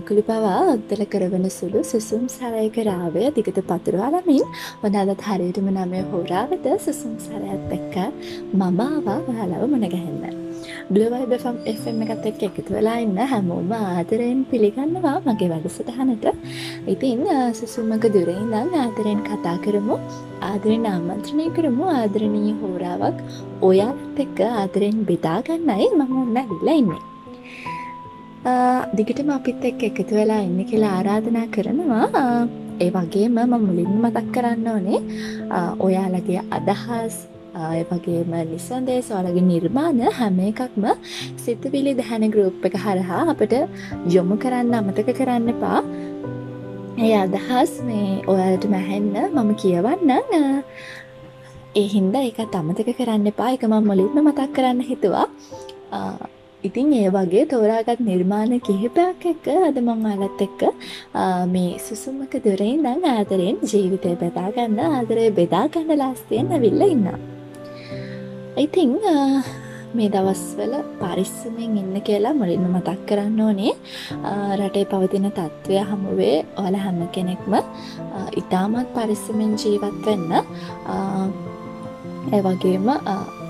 මහා ගල්කුළු පවා ඔත්තල කරවන සුළු සුසුම් සරයක රාවය දිගට පතුරවාලමින් ඔනාදත් හරියටම නමය හෝරාවත සුසුම් සරයත් එක්ක මම ආවා ඔයාලව මුණගැහෙන්න. බ්ලවයිබම් FM එකත් එක්ක එකතු වෙලා ඉන්න හැමෝම ආදරයෙන් පිළිගන්නවා මගේ වැඩසටහනට ඉතින් සුසුම්මක දුරේ ඉඳන් ආදරයෙන් කතා කරමු ආදරෙන් ආමන්ත්‍රණය කරමු ආදරණීය හෝරාවක් ඔයාත් එක්ක ආදරෙන් බෙදාගන්නයි මම ඔන්න ඇවිල්ලා ඉන්නේ දිගටම අපිත් එක් එකතු වෙලා ඉන්න කියලා ආරාධනා කරනවා. ඒ වගේම ම මුලින්ම මතක් කරන්න ඕනේ ඔයාලගේ අදහස් වගේම නිසන්දේ සොලගේ නිර්මාණ හැම එකක්ම සිතවිලි දැහැන ගරුප් එක හරහා අපට යොමු කරන්න අමතක කරන්න පා ඒ අදහස් මේ ඔයාලට මැහැන්න මම කියවන්න ඒ හින්දා එක අමතක කරන්න එපා. එක මම මුලින්ම මතක් කරන්න හිතුවා. ඉතින් ඒ වගේ තෝරාගත් නිර්මාණ කිහිපයක් එක්ක අද මං අලත් එක්ක මේ සුසුමක දුරේ දං ආදරයෙන් ජීවිතය බෙදාගන්න ආදරය බෙදාගන්න ලාස්තියෙන් ඇවිල්ල ඉන්න. ඉතිං මේ දවස්වල පරිස්සමෙන් ඉන්න කියලා මුලින්ම මතක් කරන්න ඕනේ රටේ පවතින තත්ත්වය හමුවේ ඔල හැම කෙනෙක්ම ඉතාමත් පරිස්සමෙන් ජීවත් වෙන්න ඒ වගේම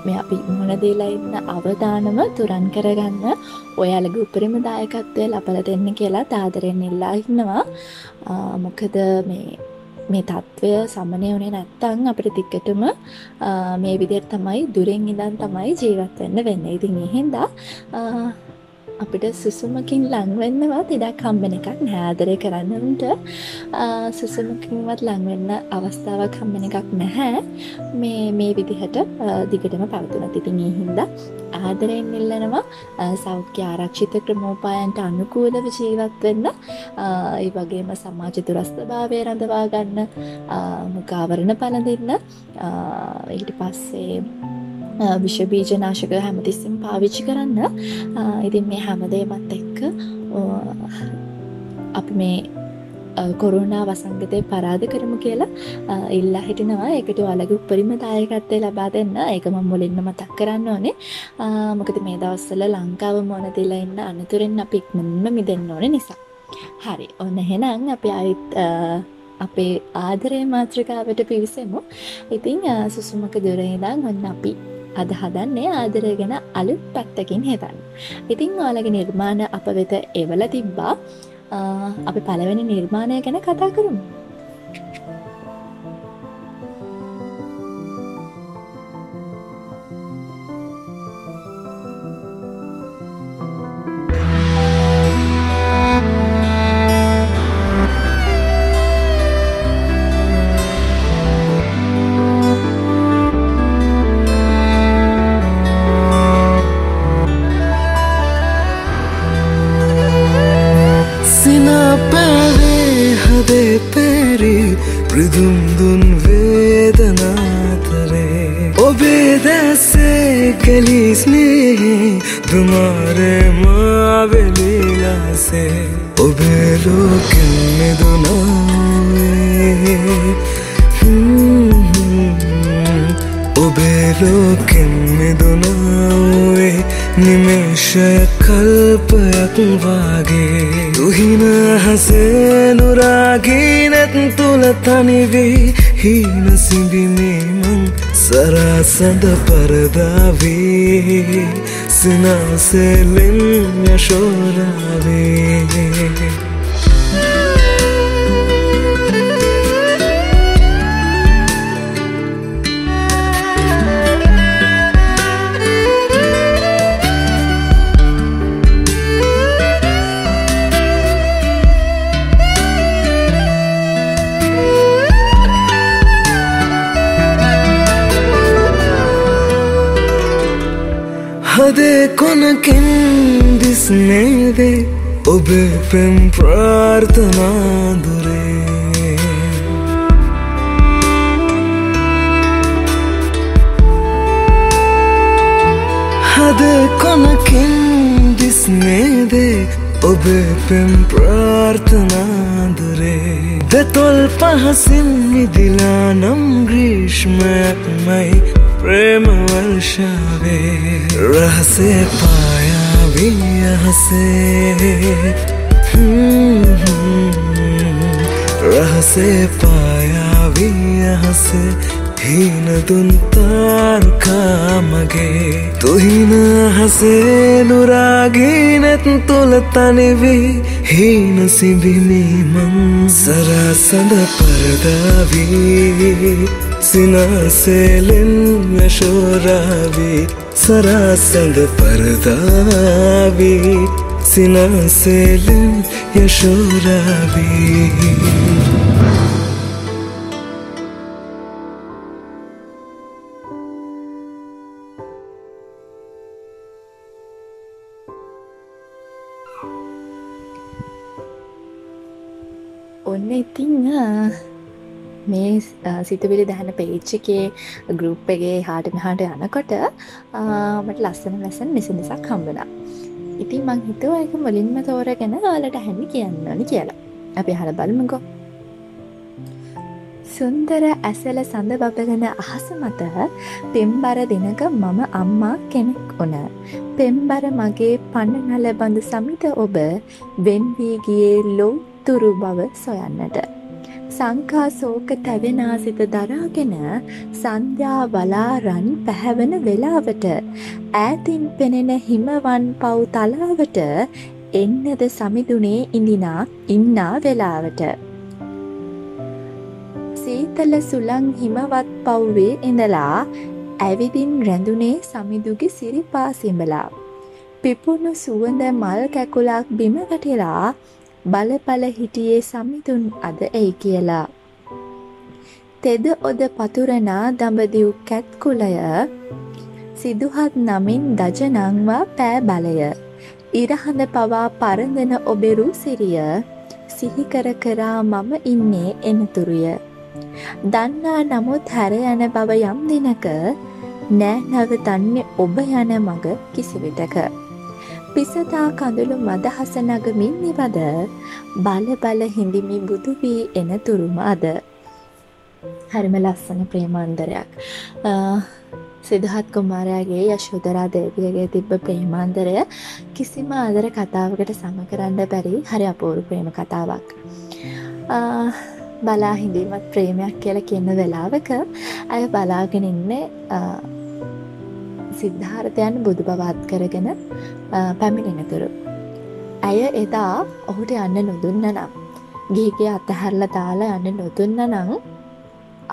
මේ අපි මුණදීලා ඉන්න අවධානම තුරන් කරගන්න. ඔයාලගේ උපරිම දායකත්වය ලබල දෙන්න කියලා තාදරෙන් ඉල්ලා ඉන්නවා. මොකද මේ මේ තත්ත්වය සමනය වනේ නැත්තං අපට තික්කටම මේ විදිර තමයි දුරෙන් ඉඳන් තමයි ජීවත් වෙන්න වෙන්න. ඉතින් එහෙන්දා අපිට සුසුමකින් ලංවෙන්නවත් ඉඩක් හම්බෙන එකක් නෑදරය කරන්නට සුසුමකින්වත් ලංවෙන්න අවස්ථාවක් හම්බෙන එකක් නැහැ. මේ මේ විදිහට දිගටම පවතුන තිතින් හින්ද ආදරයෙන් ඉල්ලනවා. සෞඛ්‍ය ආරක්ෂිත ක්‍රමෝපායන්ට අනුකූලව ජීවත් වෙන්න ඒ වගේම සමාජ දුරස්ථ භාවය රඳවා ගන්න මුකාවරණ පලඳන්න ඊට පස්සේ විශ්වබීජනාශක හැමතිස්සම් පාවිච්චි කරන්න. ඉතින් මේ හැමදේමත් එක්ක අපි මේ කොරුණා වසංගතය පරාධ කරමු කියලා ඉල්ලා හිටිනවා. එකට ඔලගේ උපරිම දායකත්තය ලබා දෙන්න. ඒකම මුලින්ම මතක් කරන්න ඕනේ. මොකද මේ දවස්සල ලංකාව මොන දිලා ඉන්න අනතුරෙන් අපි ඉක්මනම මිදෙන්න ඕන නිසා. හරි. ඔන්න හෙනම් අපි අයිත් අපේ ආදරය මාත්‍රිකාවට පිවිසෙමු. ඉතිං සුසුමක දුරේදා ඔන්න අපි අද හදන්නේ ආදරය ගැන අලුත් පැත්තකින් හෙතන්න. ඉතිං ඕලගේ නිර්මාණ අප වෙත එවල තිබ්බා අපි පළවෙනි නිර්මාණය ගැන කතා කරමු. සරසඳ පරදාවේ සිනාසෙලෙන් යශෝරාවේ කොනකින් දිස්නේදේ ඔබේ පෙම් ප්‍රාර්ථනාදුරේ හද කොනකින් දිස්නේදේ ඔබේ පෙම් ප්‍රාර්ථනාදුරේ දෙතොල් පහසින් මිදිලා නම් ග්‍රීෂ්මයක්මයි ප්‍රේමවර්ෂාවේ රහසේ පායාවී අහසේ රහසේ පායාවී අහසේ හීනදුන් තාර්කාමගේ තුහින හසේ නුරාගීනැත් තුළ තනිවී හීන සිබිනී මං සරසඳ පරදාවී සිනාසේලෙන් යශෝරාවී සරසඳ පරදාවී සිනාසේලෙන් යශෝරාවී මේ සිතුවිලි දැහන පේච්චකේ ගරුප් එකගේ හාට මෙහාට යනකොට මට ලස්සන ලැසන් නිසි නිසක් හම්බෙන ඉතින් මං හිතුව එක මුලින්ම තෝරගෙන යාලට හැමි කියන්නනි කියලා අපි හර බලමුකෝ සුන්දර ඇසල සඳ බබලන අහස මත පෙම්බර දිනක මම අම්මා කෙනෙක් වන. පෙම්බර මගේ පණනල බඳ සමිත ඔබ වෙන්වී ගියේ ලොව්තුරු බව සොයන්නට. සංකා සෝක තැවෙනාසිත දරාගෙන සන්ධ්‍යා වලාරන් පැහැවන වෙලාවට ඈතින් පෙනෙන හිමවන් පව් තලාවට එන්නද සමිදුනේ ඉඳිනා ඉන්නා වෙලාවට. සීතල සුළං හිමවත් පව්වේ ඉඳලා ඇවිදින් රැඳුනේ සමිදුගේ සිරිපා සිඹලා. පිපුණු සුවඳ මල් කැකුලක් බිම වැටිලා බලපල හිටියේ සමිඳුන් අද එයි කියලා. තෙද ඔද පතුරනා දඹදිව් කැත්කුලය සිදුහත් නමින් දජනංවා පෑ බලය. ඉරහඳ පවා පරඳන ඔබෙරු සිරිය සිහිකර කරා මම ඉන්නේ එනතුරුය. දන්නා නමුත් හැර යන බව යම් දිනක නෑ නවතන්නේ ඔබ යන මග කිසිවිටක. පිසතා කඳුළු මදහස නගමින් නිවද බල බල හිඳිමි බුදු වී එන තුරුම අද. හරිම ලස්සන ප්‍රේමාන්දරයක්. සිදහත් කුමාරයාගේ යශෝදරා දේවියගේ තිබ්බ ප්‍රේමාන්දරය කිසිම ආදර කතාවකට සම කරන්න බැරි හරි අපූරු ප්‍රේම කතාවක්. බලා හිඳීමත් ප්‍රේමයක් කියලා කියන වෙලාවක ඇය බලාගෙන ඉන්නේ සිද්ධාර්ථයන් බුදු බවත් කරගෙන පැමිණෙනතුරු. ඇය එදා ඔහුට යන්න නොදුන්න නම් ගිහිගේ අතහැරල දාලා යන්න නොදුන්න නං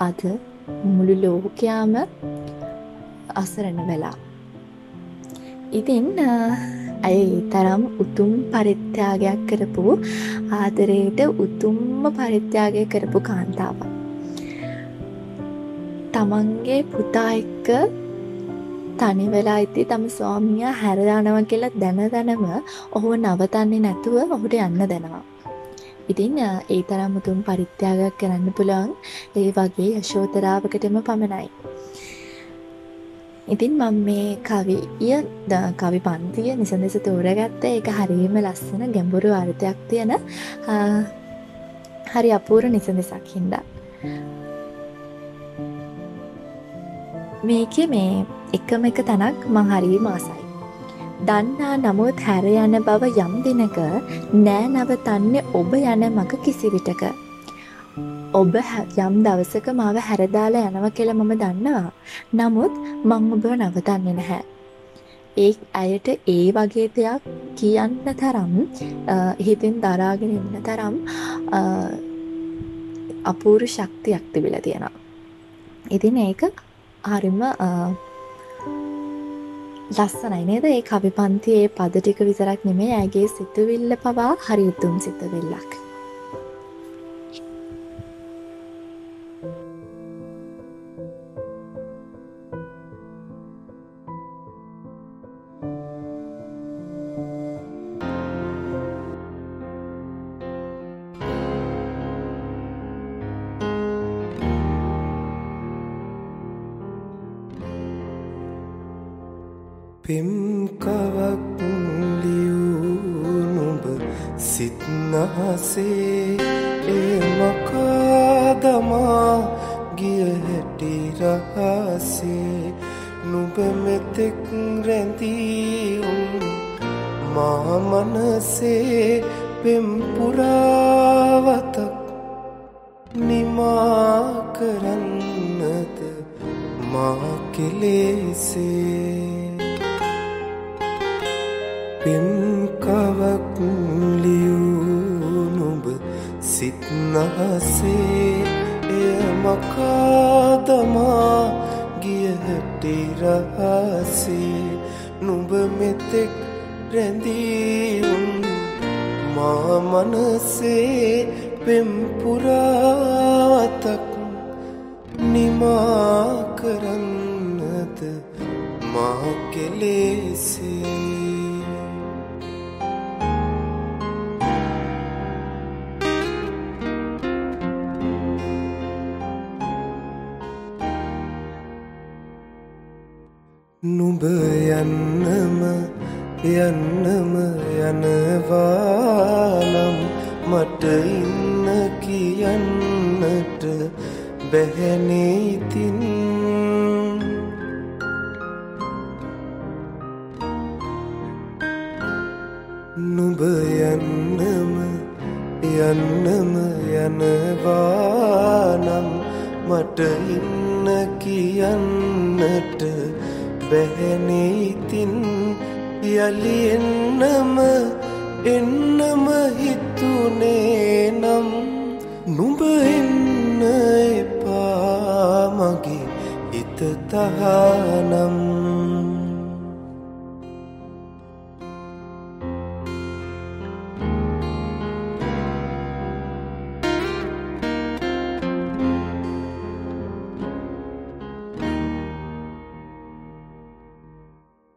අද මුළු ලෝකයාම අසරණ වෙලා. ඉතින් ඇය තරම් උතුම් පරිත්‍යාගයක් කරපු ආදරයට උතුම්ම පරිත්‍යාගය කරපු කාන්තාවක්. තමන්ගේ පුතා එක්ක තනි වෙලා ඉති තම ස්වාමිය හැරදානව කියලා දැන දැනම ඔහුව නවතන්නේ නැතුව ඔහුට යන්න දෙනවා. ඉතින් ඒ තරම් උතුම් පරිත්‍යාගයක් කරන්න පුළුවන් ඒ වගේ යශෝතරාවකටම පමණයි. ඉතින් මම මේ කවිය කවි පන්තිය නිසඳෙස තෝරගත්ත එක හරිම ලස්සන ගැඹුරු අර්ථයක් තියෙන හරි අපූර නිසඳෙසක් හින්දා. මේක මේ එකම එක තැනක් මං හරි මාසයි. දන්නා නමුත් හැර යන බව යම් දිනක නෑ නවතන්නේ ඔබ යන මග කිසිවිටක. ඔබ යම් දවසක මාව හැරදාලා යනව කියලා මම දන්නවා. නමුත් මං ඔබ නවතන්නේ නැහැ. ඒ ඇයට ඒ වගේ දෙයක් කියන්න තරම් හිතින් දරාගෙන ඉන්න තරම් අපූරු ශක්තියක් තිබිලා තියෙනවා. ඉතින් ඒක හරිම ලස්සනයි නේද ඒ කවි පන්තියේ පද ටික විතරක් නෙමේ ඇගේ සිතුවිල්ල පවා හරි උතුම් සිතවිල්ලක්. යන්නම යනවානම් මට ඉන්න කියන්නට බැහැනේඉතින් නුඹ යන්නම යන්නම යනවානම් මට ඉන්න කියන්නට බැහැනීතින් යළි එන්නම එන්නම හිතුනේ නම් නුඹ එන්න එපා මගේ හිතතහනම්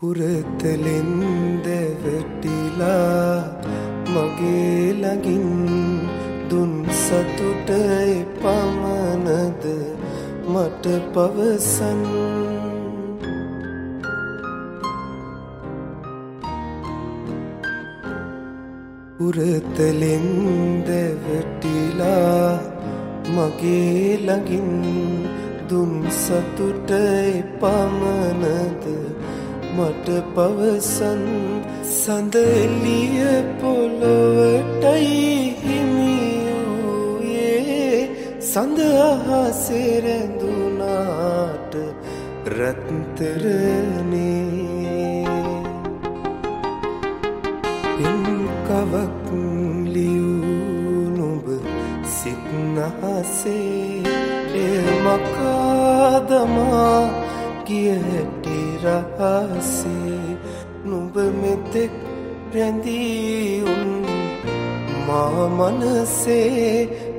පුරතලින් දැවැටිලා මගේ ළඟින් දුන් සතුට පමණද මට පවසන් පුරතලින් දැවැටිලා මගේ ළඟින් දුන් සතුට පමණද මට පවසන් සඳ එළිය පොළොවටයි හිමියූයේ. සඳ අහසේ රැඳුනාට රත්තරනේ. පින්කවක් ලියූ නුඹ සිත්නහසේ එය මකාදමා කිය හැටි රහසේ නුඹ මෙතෙක් රැඳීඋන් මා මනසේ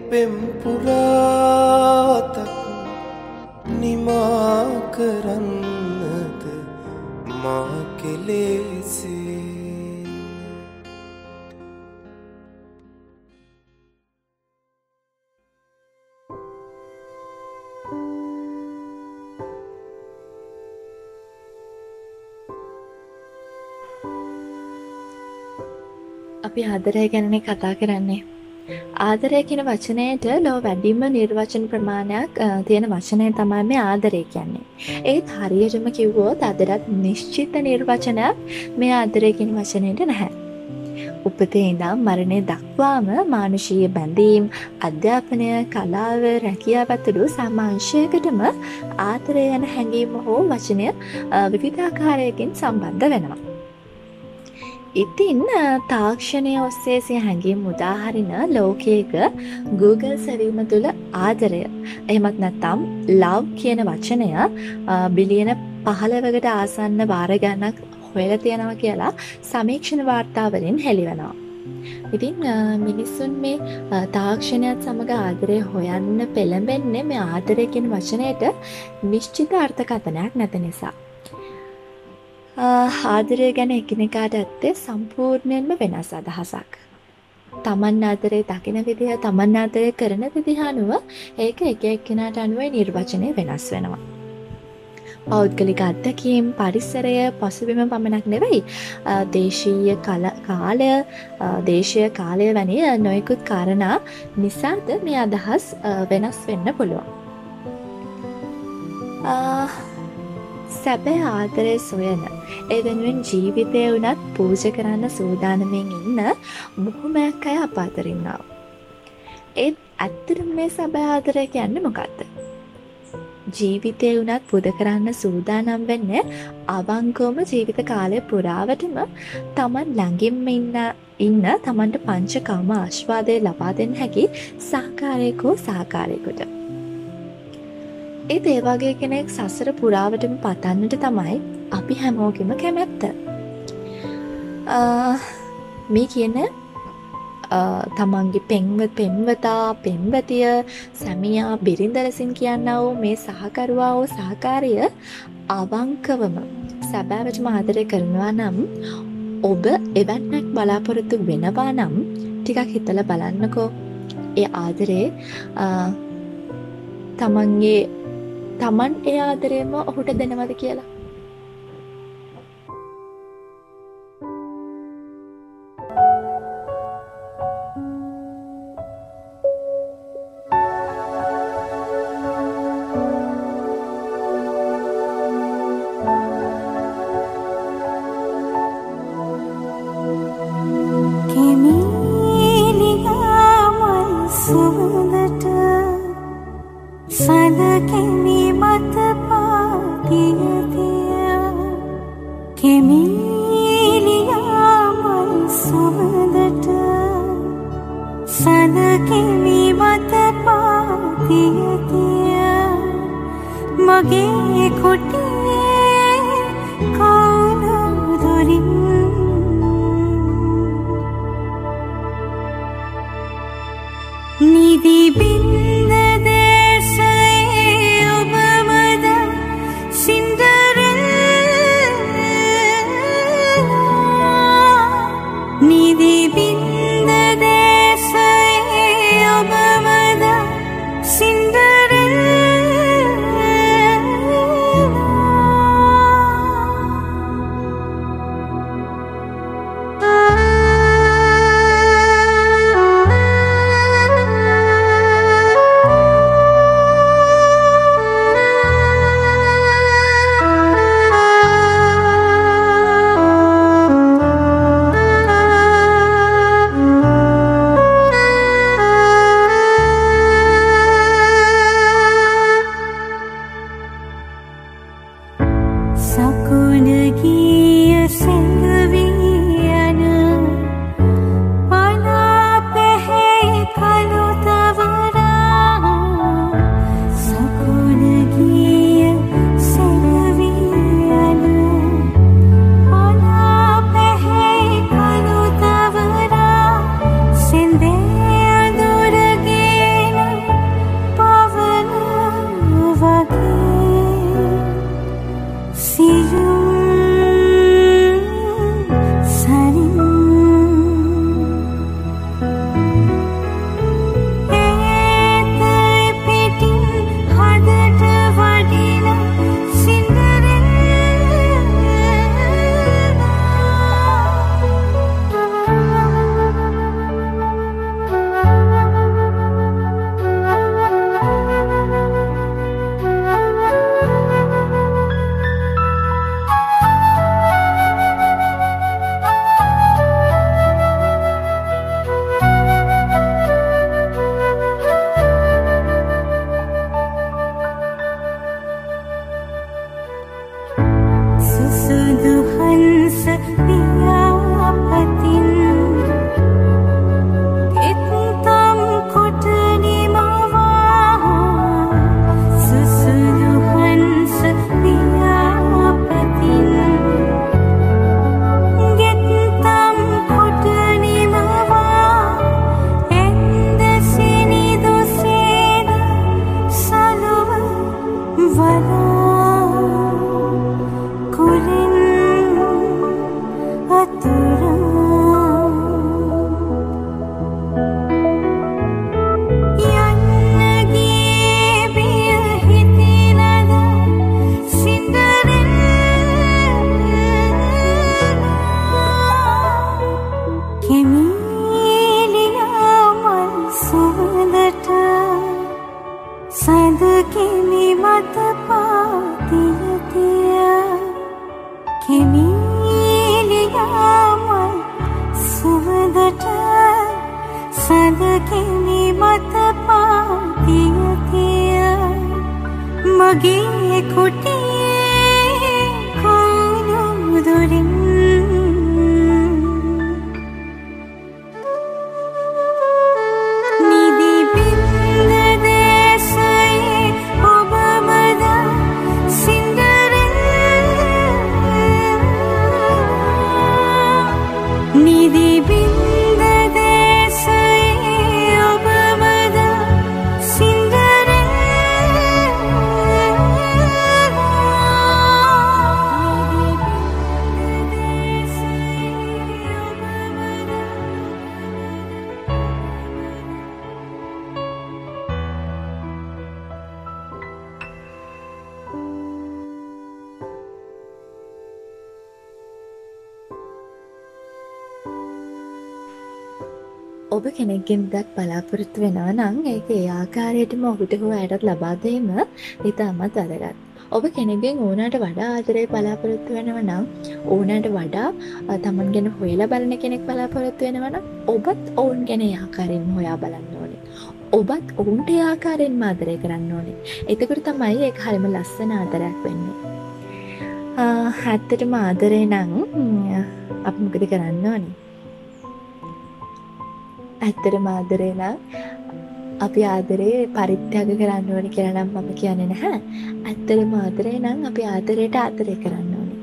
පෙම්පුරාතක් නිමා කරන්නද? මා කෙලෙසේ අපි ආදරය ගැනනේ කතා කරන්නේ. ආදරය කියන වචනයට ලෝ වැඩිම නිර්වචන ප්‍රමාණයක් තියෙන වචනය තමයි මේ ආදරය කියන්නේ. ඒත් හරියටම කිව්වොත් අදටත් නිශ්චිත නිර්වචනයක් මේ ආදරය කියන වචනයට නැහැ. උපතේ ඉඳම් මරණය දක්වාම මානුෂීය බැඳීම් අධ්‍යාපනය කලාව රැකියාව ඇතුළු සාමාංශයකටම ආදරය යන හැඟීම හෝ වචනය විවිධාකාරයකින් සම්බන්ධ වෙනවා. ඉතින් තාක්ෂණය ඔස්සේ සිය හැඟීම් උදාහරින ලෝකයක Google සැවීම තුළ ආදරය එහෙමත් නැත්තම් ලව් කියන වචනය බිලියන පහළවකට ආසන්න වාරගන්නක් හොයල තියෙනවා කියලා සමීක්ෂණ වාර්තාවලින් හෙළිවෙනවා. ඉතින් මිනිස්සුන් මේ තාක්ෂණයත් සමඟ ආදරය හොයන්න පෙළඹෙන්නේ මේ ආදරයකින් වචනයට නිශ්චිත අර්ථකථනයක් නැත නිසා. ආදරය ගැන එකිනෙකාට ඇත්තේ සම්පූර්ණයෙන්ම වෙනස් අදහසක්. තමන් ආදරේ දකින විදිහ තමන් ආදරය කරන විදිහ අනුව ඒක එක එක්කෙනාට අනුව නිර්වචනය වෙනස් වෙනවා. පෞද්ගලික අත්දැකීම් පරිසරය පසුබිම පමණක් නෙවෙයි දේශීය කල කාලය දේශය කාලය වැනි නොයකුත් කාරණා නිසාද මේ අදහස් වෙනස් වෙන්න පුළුවන්. සැබෑ ආදරය සොයන ඒ වෙනුවෙන් ජීවිතය වනත් පූජ කරන්න සූදානමෙන් ඉන්න බොහොමයක් අය අප අතරින්නාව. ඒත් ඇත්තටම මේ සැබෑ ආදරය කියන්න මොකක්ද. ජීවිතය වනත් පුද කරන්න සූදානම් වෙන්න අවංකෝම ජීවිත කාලය පුරාවටම තමන් ළඟින්ම ඉන්න ඉන්න තමන්ට පංචකාම ආශ්වාදය ලබාදෙන් හැකි සාකාරයකෝ සාකාරයකුට. ඒ ඒවාගේ කෙනෙක් සසර පුරාවටම පතන්නට තමයි අපි හැමෝගෙම කැමැත්ත. මේ කියන තමන්ගේ පෙන්ව පෙන්වතා පෙන්වතිය සැමියා බිරිඳලසින් කියන්න වූ මේ සහකරුවා වූ සහකාරය අවංකවම සැබෑවටම ආදරය කරනවා නම් ඔබ එවැන්නක් බලාපොරොත්තු වෙනවා නම් ටිකක් හිතල බලන්නකෝ ඒ ආදරේ තමන්ගේ තමන් ඒ ආදරයම ඔහුට දෙනවද කියලා. ඔබ කෙනෙක්ගෙන් දක් බලාපොරොත්තු වෙනවා නම් ඒක ඒ ආකාරයටම ඔහුට හෝ අයටත් ලබාදීම ඉතාමත් වැදගත්. ඔබ කෙනෙගෙන් ඕනට වඩා ආදරය බලාපොරොත්තු වෙනව නම් ඕනට වඩා තමන් ගැන හොයලා බලන කෙනෙක් බලාපොරොත්තු වෙනවන ඔබත් ඔවුන් ගැන ආකාරයෙන් හොයා බලන්න ඕනේ. ඔබත් ඔවුන්ට ආකාරයෙන් මාදරය කරන්න ඕනේ. එතකට තමයි ඒ හරිම ලස්සන ආදරයක් වෙන්නේ. හැත්තට මාදරේ නං අප මොකද කරන්න ඕනේ. ඇත්තටම ආදරේ නම් අපි ආදරේ පරිත්‍යාග කරන්න ඕනි කියලා නම් මම කියන්නේ නැහැ. ඇත්තටම ආදරේ නම් අපි ආදරයට ආදරය කරන්න ඕනි.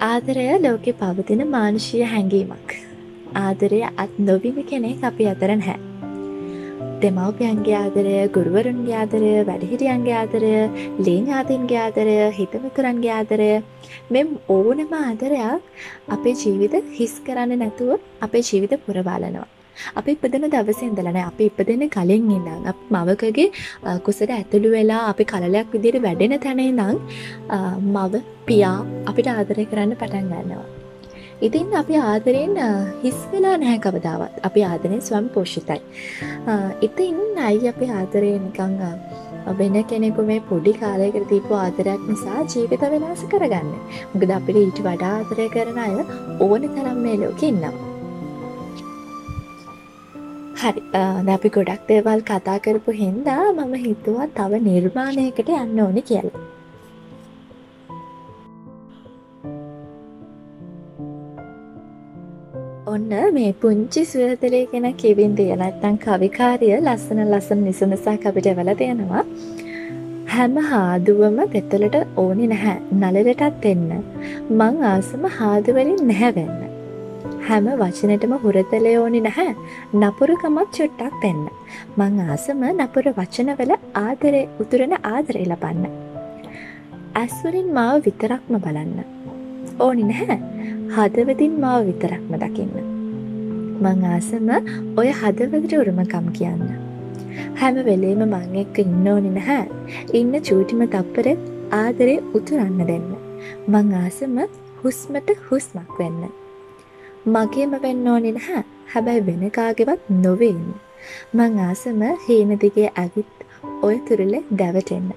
ආදරය ලෝකේ පවතින මානුෂීය හැඟීමක්. ආදරය අත් නොවිඳ කෙනෙක් අපි අතර නැහැ. දෙමව්පියන්ගේ ආදරය, ගුරුවරුන්ගේ ආදරය, වැඩිහිටියන්ගේ ආදරය, ලේඥාතීන්ගේ ආදරය, හිතමිතුරන්ගේ ආදරය මෙම් ඕනම ආදරයක් අපේ ජීවිත හිස් කරන්න නැතුව අපේ ජීවිත පුරවාලනවා. අපි ඉපදෙන දවසේ ඉඳලා නෑ අපි ඉපදෙන කලින් ඉඳන් අප මවකගේ කුසට ඇතුළු වෙලා අපි කලලයක් විදිහට වැඩෙන තැන ඉඳන් මව පියා අපිට ආදරය කරන්න පටන් ගන්නවා. ඉතින් අපි ආදරයෙන් හිස් වෙලා නැහැ කවදාවත් අපි ආදරය ස්වම් පෝෂිතයි. ඉතින් අයි අපි ආදරය නිකං වෙන කෙනෙකු මේ පොඩි කාලයකට දීපු ආදරයක් නිසා ජීවිත වෙනස් කරගන්න. මොකද අපිට ඊට වඩා ආදරය කරන අය ඕන තරම් මේ ලෝකෙ ඉන්නවා. හරි අපි ගොඩක් දේවල් කතා කරපු හින්දා මම හිතුවා තව නිර්මාණයකට යන්න ඕනි කියලා. ඔන්න මේ පුංචි සුවතලේ කෙන කිවින් තිය නැත්තං කවිකාරිය ලස්සන ලස්සන නිසුනසක් අපිට වෙල තියෙනවා හැම හාදුවම පෙත්තලට ඕනි නැහැ. නලලටත් එන්න. මං ආසම හාදුවලින් නැහැවෙන්න හැම වචනටම හුරතලය ඕනි නැහැ. නපුරකමත් චුට්ටක් දෙන්න. මං ආසම නපුර වචනවල ආදරය උතුරන ආදරය ලබන්න. ඇස්වලින් මාව විතරක්ම බලන්න. ඕනි නැහැ. හදවතින් මාව විතරක්ම දකින්න. මං ආසම ඔය හදවතට උරුමකම් කියන්න. හැම වෙලේම මං එක්ක ඉන්න ඕනි නැහැ. ඉන්න චූටිම තප්පරෙත් ආදරේ උතුරන්න දෙන්න. මං ආසම හුස්මට හුස්මක් වෙන්න. මගේම වෙන්න ඕනි නැහැ. හැබැයි වෙන කාගෙවත් නොවෙන්න. මං ආසම හීන දිගේ ඇවිත් ඔය තුරුලෙ දැවටෙන්න.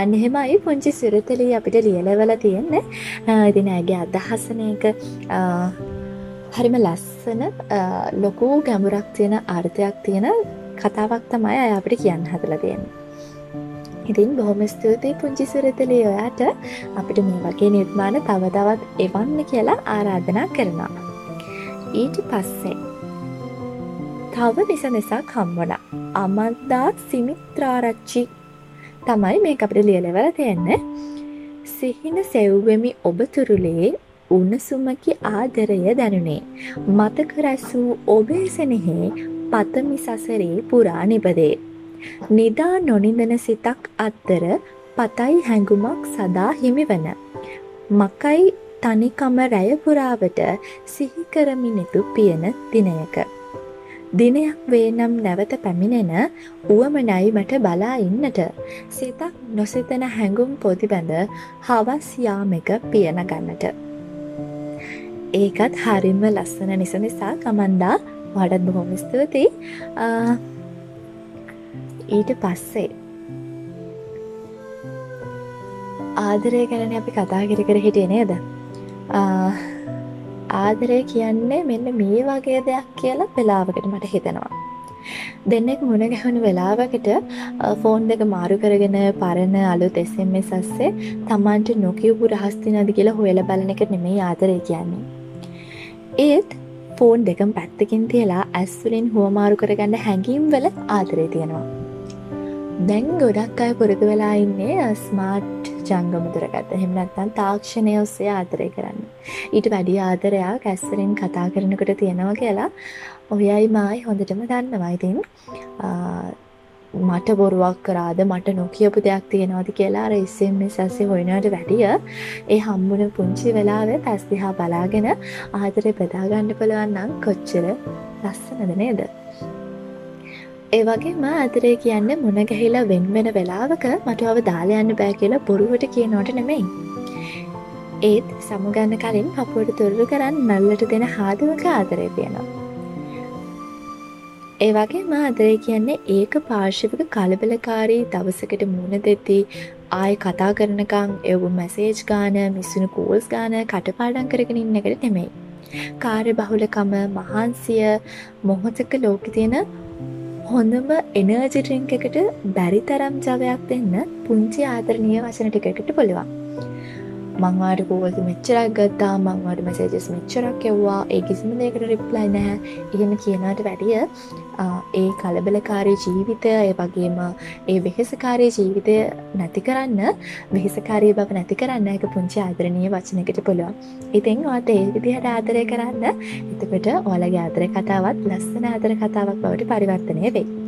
අන්න එහෙමයි පුංචි සිරතලී අපිට ලියලවල තියෙන්නේ ඉතින් ඇගේ අදහසන එක හරිම ලස්සන ලොකු ගැඹුරක් තියෙන අර්ථයක් තියෙන කතාවක් තමයි අය අපිට කියන්න හදලා තියෙන්නේ. ඉතින් බොහොම ස්තුතියි පුංචි සිරතලී ඔයාට අපිට මේ වගේ නිර්මාණ තවදවත් එවන්න කියලා ආරාධනා කරනවා. ඊට පස්සේ තව නිස නිසාක් හම්වන අමන්දා සිමිත්‍රාරච්චි. තමයි මේ අපිට ලියලවල තියෙන්නේ. සිහින සෙව්වෙමි ඔබ තුරුලේ උණසුමකි ආදරය දැනුනේ. මතක රැසූ ඔබේ සෙනෙහේ පතමි සසරේ පුරා නිපදේ නිදා නොනිදන සිතක් අත්තර පතයි හැඟුමක් සදා හිමිවන. මකයි තනිකම රැයපුරාවට සිහිකරමිනෙතු පියන දිනයක. දිනයක් වේ නම් නැවත පැමිණෙන උවමනයි මට බලා ඉන්නට. සිතක් නොසිතන හැඟුම් පොති බැඳ හවස් යාමක පියන ගන්නට. ඒකත් හරිම ලස්සන නිස නිසා කමන්දා. වඩත් බොහොම ස්තුතියි. ඊට පස්සේ ආදරය ගැන අපි කතා කර කර හිටිය නේද? ආදරය කියන්නේ මෙන්න මේ වගේ දෙයක් කියලා වෙලාවකට මට හිතෙනවා. දෙන්නෙක් මුණ ගැහුණු වෙලාවකට ෆෝන් දෙක මාරු කරගෙන පරණ අලුත් SMS අස්සේ තමන්ට නොකිවපු රහස් තියනද කියලා හොයලා බලන එක නෙමෙයි ආදරය කියන්නේ. ඒත් ෆෝන් දෙකම් පැත්තකින් තියලා ඇස්වලින් හුවමාරු කරගන්න හැඟීම් වල ආදරය තියෙනවා. දැන් ගොඩක් අය පුරුදු වෙලා ඉන්නේ ස්මාර්ට් ජංගම දුරගත හෙමනත්තන් තාක්ෂණය ඔස්සේ ආදරය කරන්න. ඊට වැඩි ආදරයක් ඇස්වලින් කතා කරනකොට තියෙනවා කියලා ඔයයි මයි හොඳටම දන්නවා ඉතින් මට බොරුවක් කරාද මට නොකියපු දෙයක් තියෙනවාද කියලා අර ඉස්සෙම සැස්සේ හොයනට වැඩිය ඒ හම්බුන පුංචි වෙලාවේ පැස් දිහා බලාගෙන ආදරය බෙදාගන්න පුළුවන්නම් කොච්චර ලස්සනද නේද. ඒ වගේම ආදරය කියන්න මුණ ගැහිලා වෙන් වෙන වෙලාවක මටුව දාලා යන්න බෑ කියලා බොරුවට කියනවට නෙමෙයි. ඒත් සමුගන්න කලින් පපුවට තුරරු කරන්න නල්ලට දෙන හාදුවක ආදරය තියෙනවා. ඒ වගේ ආදරය කියන්නේ ඒක පාර්ශවික කලබලකාරී දවසකට මුණ දෙති ආය කතා කරනකං එවු මැසේජ් ගාන මිස්සුණු කූල්ස් ගාන කටපාඩන් කරගෙන ඉන්න එකට නෙමෙයි. කාර්ය බහුලකම මහන්සිය මොහොතක ලෝක තියෙන හොඳම එනර්ජිටරිංක එකට බැරි තරම් ජවයක් දෙන්න පුංචි ආදරණය වචන ටිකට පුළුවන්. මංවාට කෝල්ද මෙච්චරක් ගත්තා මංවාට මැසේජස් මෙච්චරක් එව්වා ඒ කිසිම දෙකට රිප්ලයි නැහැ එහෙම කියනට වැඩිය ඒ කලබලකාරී ජීවිතය ඒ වගේම ඒ වෙහෙසකාරී ජීවිතය නැති කරන්න වෙහෙසකාරී බව නැති කරන්න එක පුංචි ආදරණය වචනකට පුළුවන් ඉතින් ඔත ඒ විදිහට ආදරය කරන්න එතකට ඕලගේ ආදර කතාවත් ලස්සන ආදර කතාවක් බවට පරිවර්තනය වෙයි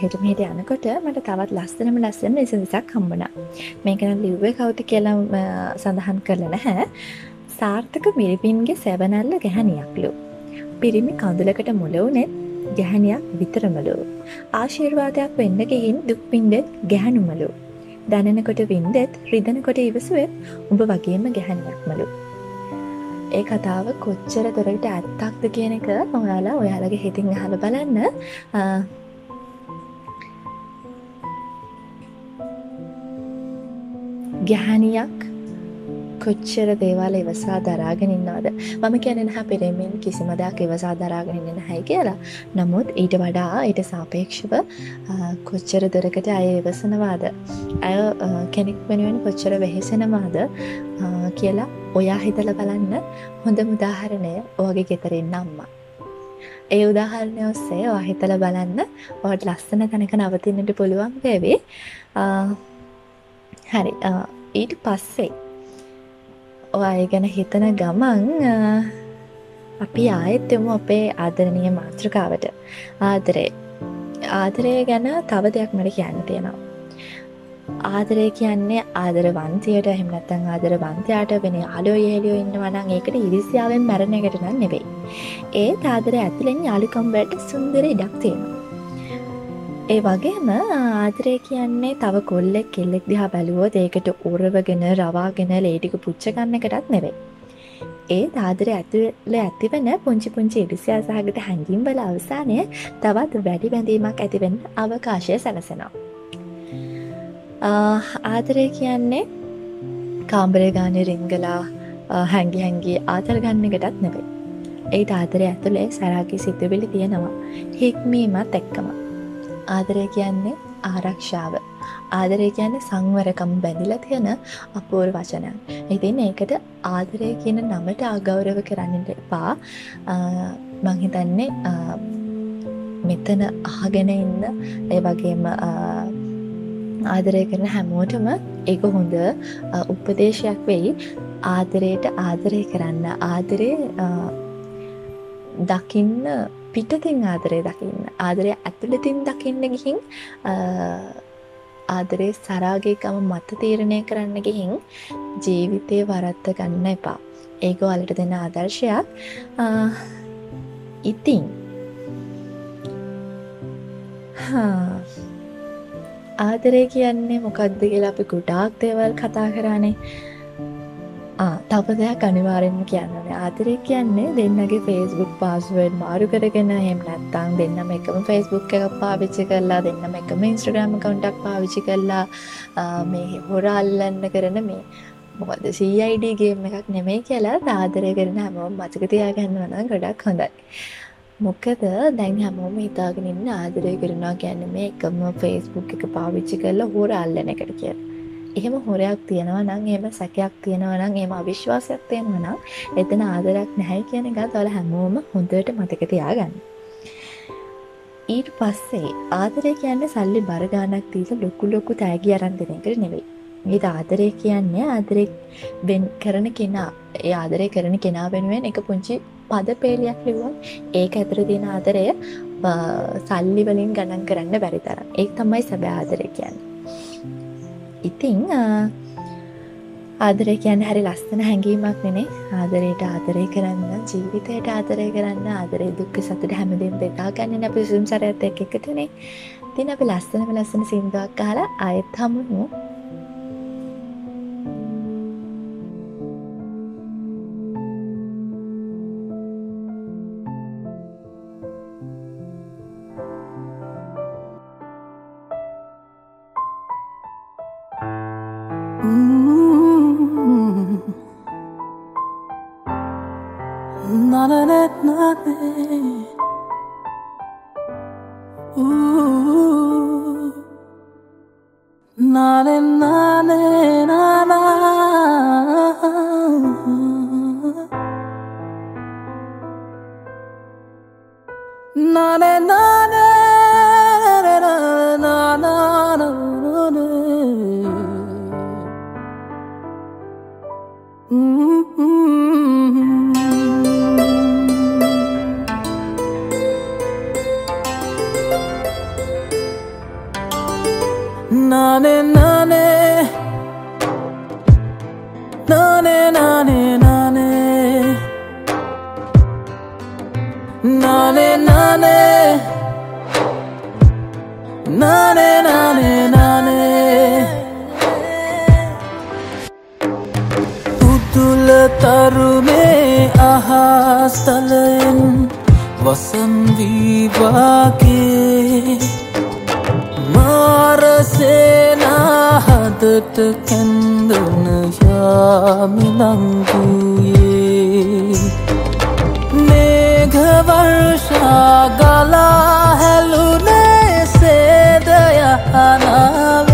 ගරුප්පගේ හෙටමට යනකොට මට තවත් ලස්සනම ලස්සන එසනිසක් හම්බුණා. මේකන ලිව්ව කවති කියලම් සඳහන් කරල නැහැ. සාර්ථක මිරිපින්ගේ සැවනල්ල ගැහැනියක්ලු පිරිමි කඳුලකට මුලවනෙත් ගැහැනියක් විතරමලු ආශීර්වාදයක් වෙන්න ගෙහින් දුක්පින්ඩෙත් ගැහැනුමලු දැනනකොට වින්දෙත් රිදනකොට ඉවසුවත් උඹ වගේම ගැහැනියක්මලු ඒ කතාව කොච්චර දොරට ඇත්තක්ද කියන එක ඔයාලා ඔයාලගේ හිතින් අහල බලන්න. ගැහැනියක් කොච්චර දේවල් එවසා දරාගෙන ඉන්නවාද? මම කියැනෙන හ පෙරෙමින් කිසිම දෙයක් එවසා දරාගෙනන්න හැයි කියලා. නමුත් ඊට වඩා ඊට සාපේක්ෂව කොච්චර දොරකට අය එවසනවාද? ඇය කෙනෙක් වෙනුවෙන් කොච්චර වෙහෙසෙනවාද? කියලා ඔයා හිතල බලන්න. හොඳ මුදාහරණය ඕගේ ගෙතරෙන්න අම්මා. ඒ උදාහරණය ඔස්සේ හිතල බලන්න. ඔට ලස්සන තැනක නවතින්නට පුළුවන් වේවේ. හරි. ඊට පස්සේ ඔය ගැන හිතන ගමන් අපි ආයෙත් එමු අපේ ආදරණය මාතෘකාවට. ආදරේ. ආදරය ගැන තව දෙයක් මට කියන්න තියෙනවා. ආදරය කියන්නේ ආදරවන්තයට එහෙමනත්තං ආදරවන්තයාට වෙන අලෝ ඒලියෝ ඉන්නවනං ඒකට ඉරිසියාවෙන් මැරණ එකට නම් නෙවෙයි. ඒ ආදර ඇතුළෙන් යාලිකම්බට සුන්දර ඉඩක් තියෙනවා. ඒ වගේම ආදරය කියන්නේ තව කොල්ලෙක් කෙල්ලෙක් දිහා බැලුවොත් ඒකට උරවගෙන රවාගෙන ලේටික පුච්චගන්න එකටත් නෙවෙයි. ඒ ආදරය ඇතුළ ඇතිවන පුංචි පුංචි ඉරිසියා සහගත හැඟීම් වල අවසානය තවත් වැඩි බැඳීමක් ඇතිවෙන්න අවකාශය සැලසෙනවා. ආදරය කියන්නේ කාම්බරය ගානය රිංගලා හැංගි හැංගි ආතල් ගන්න එකටත් නෙවේ. ඒට ආදරය ඇතුළේ සැරාගේ සිතුවිලි තියෙනවා හික්මීමත් එක්කම. ආදරය කියන්නේ ආරක්ෂාව. ආදරය කියන්නේ සංවරකම් බැඳිල තියෙන අපූර් වචනයක්. ඉතින් ඒකට ආදරය කියන නමට අගෞරව කරන්නට එපා මංහිතන්නේ මෙතන අහගෙන ඉන්න ඒ වගේම ආදරය කරන හැමෝටම ඒක හොඳ උපදේශයක් වෙයි ආදරයට ආදරය කරන්න ආදරේ දකින්න පිටතින් ආදරය දකින්න ආදරය ඇතුළතින් දකින්න ගිහින් ආදරේ සරාගේකම මත තීරණය කරන්න ගිහින් ජීවිතය වරත්ත ගන්න එපා. ඒක වලට දෙන්න ආදර්ශයක්. ඉතින් ආදරය කියන්නේ මොකක්ද කියලා අපි ගොඩාක් දේවල් කතා කරානේ. තව දෙයක් අනිවාරෙන්ම කියන්නන ආතරය කියන්නේ දෙන්නගේ ෆේස්බුක් පාස්ුවඩ් මාරු කරගෙන හෙම නැත්තං දෙන්නම එකම ෆේස්බුක් එක පාවිච්චි කරලා දෙන්නම එකම ඉන්ස්ට්‍රග්‍රම කවුන්ටක් පාවිච්චි කරලා මේ හොරල්ලන්න කරන මේ මොකද සයිඩගේම එකක් නෙමේ කියලා ආදරය කරන හැමෝම් මචකතියාගන්න වන ගොඩක් හොඳයි. මොකද දැන් හැමෝම හිතාගෙන ඉන්න ආදරය කරනවා ගැන මේ එකම ෆේස්බුක් එක පාවිච්චි කරලා හෝර අල්ලන එකට කියලා. එහෙම හොරයක් තියෙනවා නම් එහෙම සැකයක් තියෙනවා නම් එහෙම අවිශ්වාසයක් තියෙනවා නම් එතන ආදරයක් නැහැ කියන එකත් ඔයාලා හැමෝම හොඳට මතක තියාගන්න. ඊට පස්සේ ආදරය කියන්නේ සල්ලි බර ගාණක් දීලා ලොකු ලොකු තෑගි අරන් දෙන එක නෙවෙයි. මේ ආදරය කියන්නේ ආදරේ වෙන් කරන කෙනා ඒ ආදරය කරන කෙනා වෙනුවෙන් එක පුංචි පද පේලියක් ලිව්වොත් ඒක ඇතුළේ තියෙන ආදරය සල්ලි වලින් ගණන් කරන්න බැරි තරම්. ඒක තමයි සැබෑ ආදරය කියන්නේ. ඉතිං ආදරය කියන්න හරි ලස්සන හැඟීමක් නෙනේ. ආදරයට ආදරය කරන්න ජීවිතයට ආදරය කරන්න ආදරේ දුක්ක සතුට හැමදම් බෙදා ගන්න අප සුම් සරඇත එක එකතුනේ තින අපි ලස්සනම ලස්සන සිින්දුවක් කාලා අයත් හමුණු අතට කැන්දන යාමිලංගුයේ මේඝවර්ෂා ගලා හැලුනේ සේදය හනාව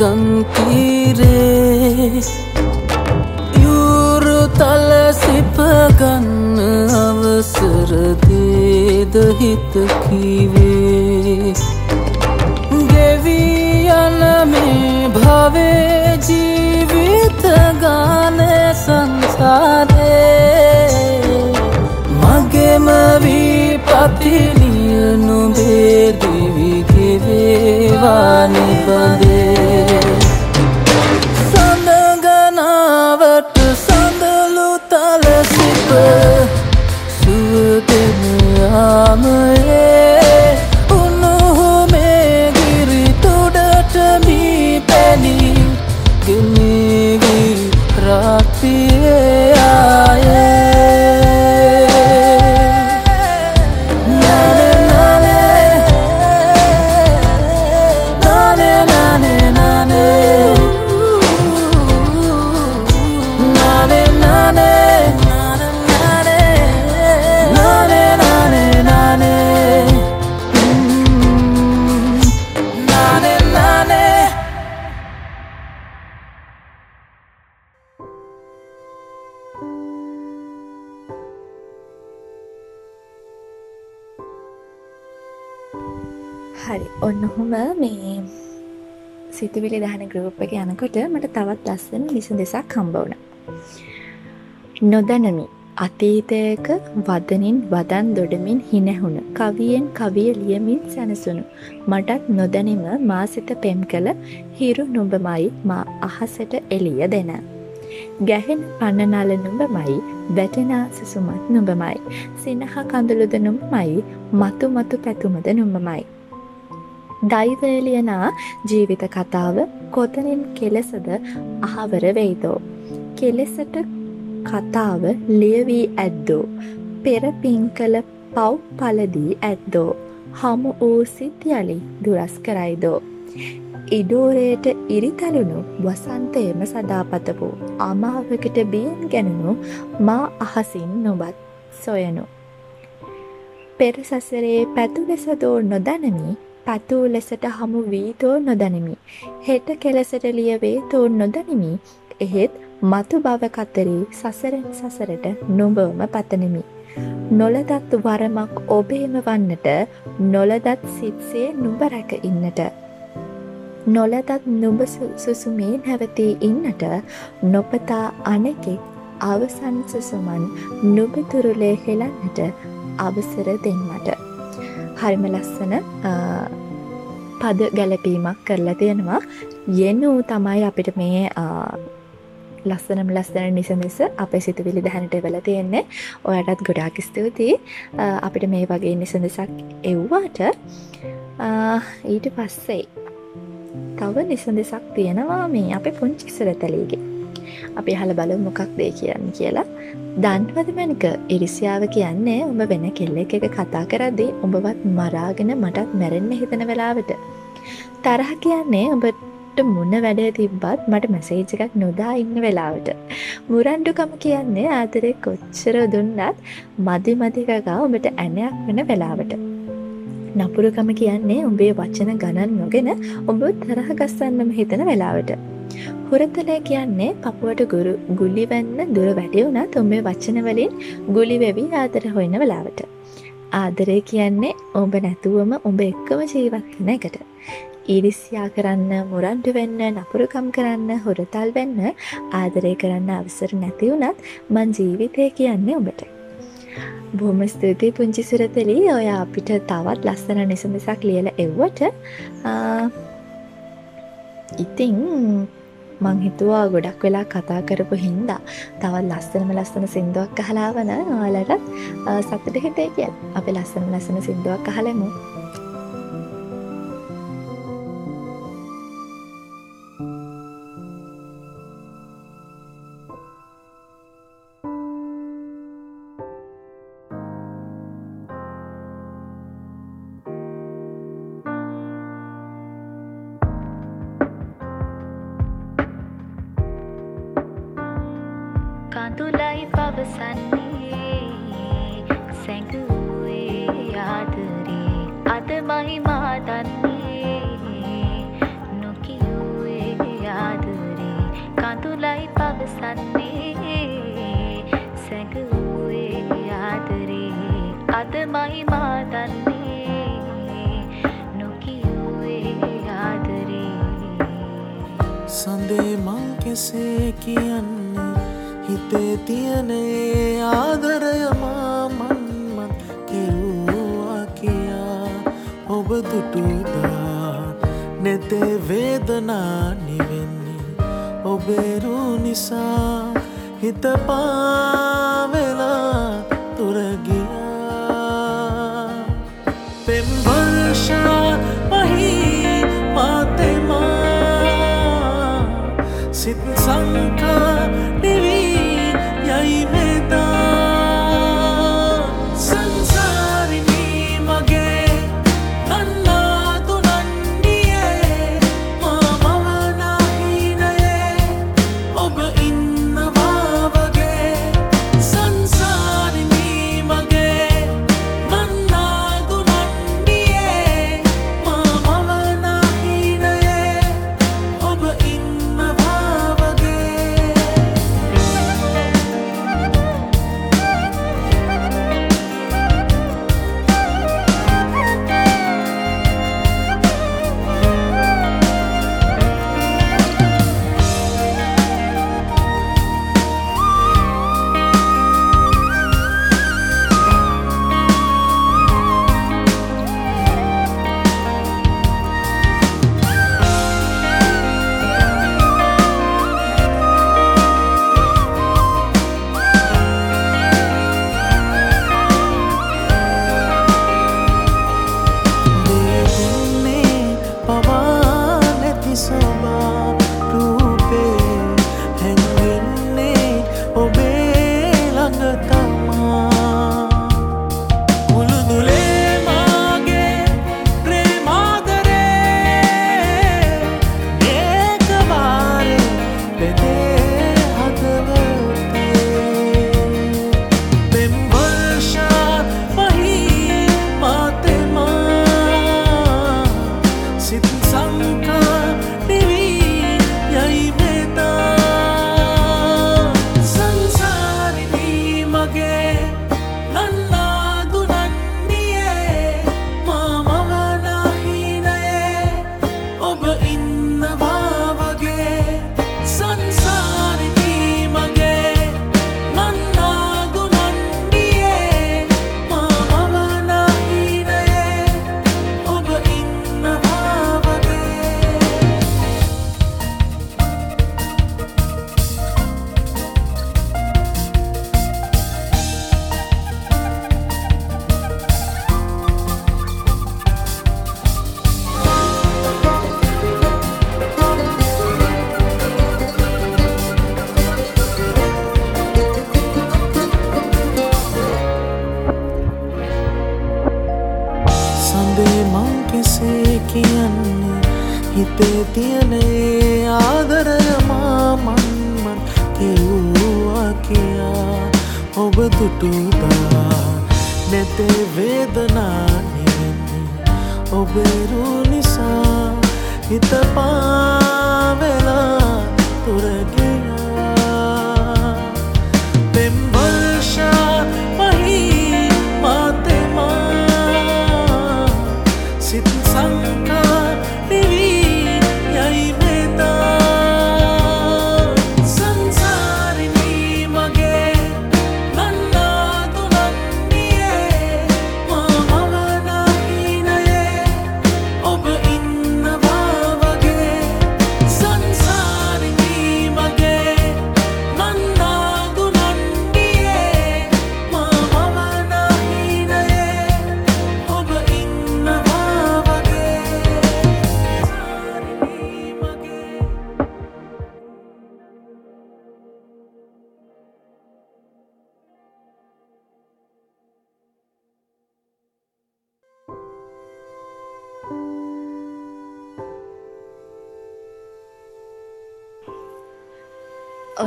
ගන්තීරේ යුරු තල සිපගන්න අවසරදේද හිතකිවේ ගෙවී යන මේ භවේ ජීවිත ගාන සංසාරේ. මගෙම වී පතිලිය නොබේ දිවිගෙවේවානිබදේ සිතුවිලි දහන ගරුප් එක යනකොට මට තවත් ලස්සන නිසු දෙසක් හම්බවන. නොදැනමි අතීතයක වදනින් වදන් දොඩමින් හිනැහුණ කවියෙන් කවිය ලියමින් සැනසුණු මටත් නොදැනිම මා සිත පෙම් කළ හිරු නුඹමයි මා අහසට එලිය දෙන. ගැහෙන පන්නනල නුඹමයි වැටෙනා සුසුමත් නුඹමයි සිනහ කඳුළුද නුඹමයි මතු මතු පැතුමද නුඹමයි. දෛවේලියනා ජීවිත කතාව කොතනින් කෙලෙසද අහවර වෙයිදෝ. කෙලෙසට කතාව ලියවී ඇද්දෝ. පෙර පින්කල පව් පලදී ඇද්දෝ. හමු වූ සිත්යලි දුරස් කරයිදෝ. ඉඩෝරයට ඉරිතලුණු වසන්තයම සදාපතපු අමාවකට බියෙන් ගැනුණු මා අහසින් නොබත් සොයනු. පෙර සසරේ පැතු ලෙසදෝ නොදනමි පතූ ලෙසට හමු වී තෝ නොදනිමි. හෙට කෙලෙසට ලියවේ තෝ නොදනිමි. එහෙත් මතු බව කතරී සසරෙන් සසරට නොබවම පතනමි. නොලදත් වරමක් ඔබේම වන්නට නොලදත් සිත්සේ නුබරැක ඉන්නට. නොලදත් නුබ සුසුමේ නැවතී ඉන්නට නොපතා අනෙකෙක් අවසන් සුසුමන් නුබතුරුලේ හෙලන්නට අවසර දෙන්නට. හරිම ලස්සන පද ගැලපීමක් කරලා තියෙනවා. යෙනු තමයි අපිට මේ ලස්සනම් ලස්සන නිසනිස අප සිතුවිලි දැහැනට වෙල තියෙන්නේ. ඔයටත් ගොඩාක් ස්තුතියි. අපිට මේ වගේ නිසඳසක් එව්වාට ඊට පස්සේ තව නිසඳෙසක් තියෙනවා මේ අපේ පුංචි සුරතලීගේ. අපි හල බලු මොකක් දේ කියන්න කියලා. දන්වද මැනික ඉරිසියාව කියන්නේ උඹ වෙන කෙල්ල එක කතා කරද්දී උඹවත් මරාගෙන මටත් මැරෙන්න හිතන වෙලාවට. තරහ කියන්නේ ඔබට මුන්න වැඩ තිබ්බත් මට මැසේජ් එකක් නොදා ඉන්න වෙලාවට. මුරන්ඩුකම කියන්නේ ආතරය කොච්චර දුන්නත් මදි මදිකගා ඔබට ඇනයක් වෙන වෙලාවට. නපුරුකම කියන්නේ උඹේ වචන ගණන් නොගෙන ඔබ තරහ ගස්සන්නම හිතන වෙලාවට. හුරතලය කියන්නේ පපුුවට ගුරු ගුලිවෙන්න දුර වැටියවුනත් ඔබේ වචනවලින් ගුලිවෙවී ආදර හොයන වෙලාවට. ආදරය කියන්නේ ඔබ නැතුවම ඔබ එක්කම ජීවත්වන එකට. ඉරිස්යා කරන්න මුරන්ඩු වෙන්න නපුරුකම් කරන්න හොරතල් වෙන්න ආදරය කරන්න අවසර නැතිවුනත් මං ජීවිතය කියන්නේ ඔබට. බොහොම ස්තුතියි පුංචි සුරතලී. ඔය අපිට තවත් ලස්සන නිසඳසක් ලියල එව්වට. ඉතිං මං හිතුවා ගොඩක් වෙලා කතා කරපු හින්දා තවත් ලස්සනම ලස්සන සිින්දුවක් අහලාවන ඔයාලටත් සතුට හිතේ කියල්. අපි ලස්සන ලස්සන සිින්දුවක් අහලමු.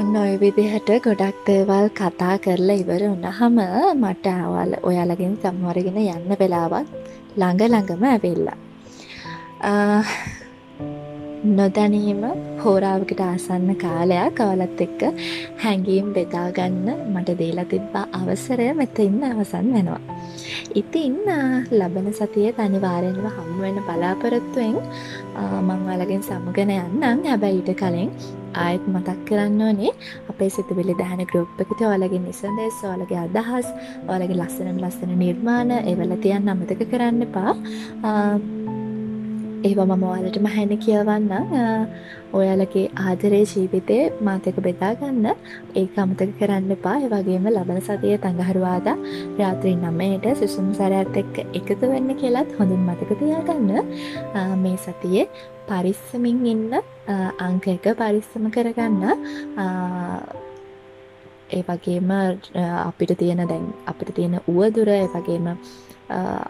ඔන්න ඔය විදිහට ගොඩක් දේවල් කතා කරලා ඉවර වුණහම මට අවල් ඔයාලගෙන් සමවරගෙන යන්න වෙලාවත් ළඟ ළඟම ඇවිල්ලා. අ, නොදැනීම හෝරාවකට ආසන්න කාලයක් අවලත් එක්ක හැඟීම් බෙදාගන්න මට දීලා තිබ්බා අවසරය මෙතඉන්න අවසන් වෙනවා. ඉතින් අ, ලබන සතිය අනිවාරයෙන්ම හමුවෙන බලාපොරොත්තුවෙන් අ, මං ඔයාලගෙන් සමගෙන යන්නම් හැබැයි ඊට කලින් ආයත් මතක් කරන්න ඕනේ අපේ සිතුවිලි දහන ගරුප් එකට ඔයාලගේ නිසන්දේශ ඔයාලගේ අදහස් ඔයාලගේ ලස්සනම ලස්සන නිර්මාණ ඒවල තියන්න අමතක කරන්න එපා. ආ, ඒවා මම ඔයාලටම හැන කියවන්න ඔයාලගේ ආදරේ ජීවිතය මාතක බෙදාගන්න ඒක අමතක කරන්න එපා. ඒ වගේම ලබන සතිය තඟහරුවාදා රාත්‍රී නමයට සුසුම් සරඇත් එක්ක එකතු වෙන්න කියලත් හොඳින් මතක තියාගන්න. ආ, මේ සතියේ පරිස්සමින් ඉන්න ආ, අංක එක පරිස්සම කරගන්න. ආ, ඒ වගේම අ, අපිට තියෙන දැන් අපිට තියෙන උවදුර ඒ වගේම අ,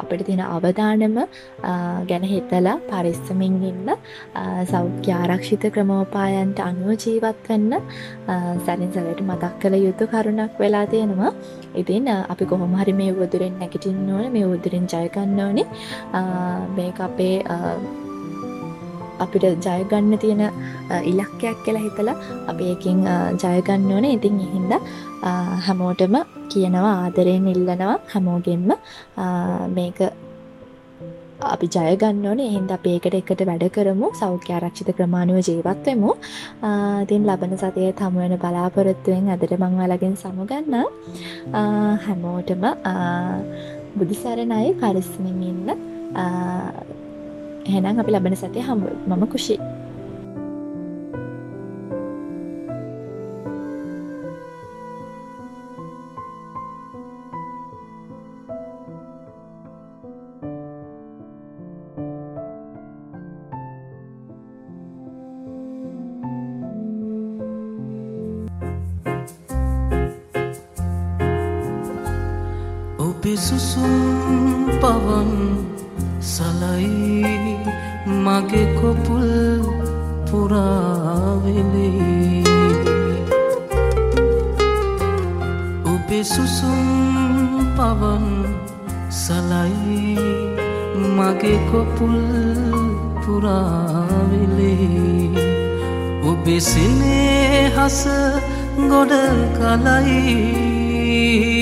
අපිට තියෙන අවධානම අ, ගැන හිතලා පරිස්සමින් ඉන්න අ, සෞඛ්‍ය ආරක්ෂිත ක්‍රමෝපායන්ට අනුව ජීවත් වෙන්න අ, සැරින් සැරට මතක් කළ යුතු කරුණක් වෙලා තියෙනවා. ඉතින් අ, අපි කොහොම හරි මේ උවදුරෙන් නැගිටින්න ඕන මේ උවදුරෙන් ජයගන්න ඕනේ. අ, මේක අපේ අ, අපිට ජයගන්න තියෙන අ, ඉලක්කයක් කියලා හිතලා අපි එකින් ජයගන්න ඕන. ඉතින් එහින්ද අ, හැමෝටම කියනවා ආදරයෙන් ඉල්ලනවා. හැමෝගෙන්ම අ, මේක අපි ජයගන්න ඕනේ. එහින්ද අපි ඒකට එකට වැඩ කරමු. සෞඛ්‍ය ආරක්ෂිත ක්‍රමාණුව ජීවත් වෙමු. අ, ඉතින් ලබන සතියේ හමුවෙන බලාපොරොත්තුවෙන් අදට මං ඔයාලගෙන් සමුගන්න අ, හැමෝටම අ, බුදුසරණයි පරිස්සමින් ඉන්න අ, එහෙනම් අපි ලබන සතිය හමු මම කුෂි ඔබේ සුසුම් පවන් සලයි මගේ කොපුල් පුරාවෙලේ. ඔබේ සුසුම් පවන් සලයි මගේ කොපුල් පුරාවෙලේ. ඔබේ සිනේ හස ගොඩ කලයි.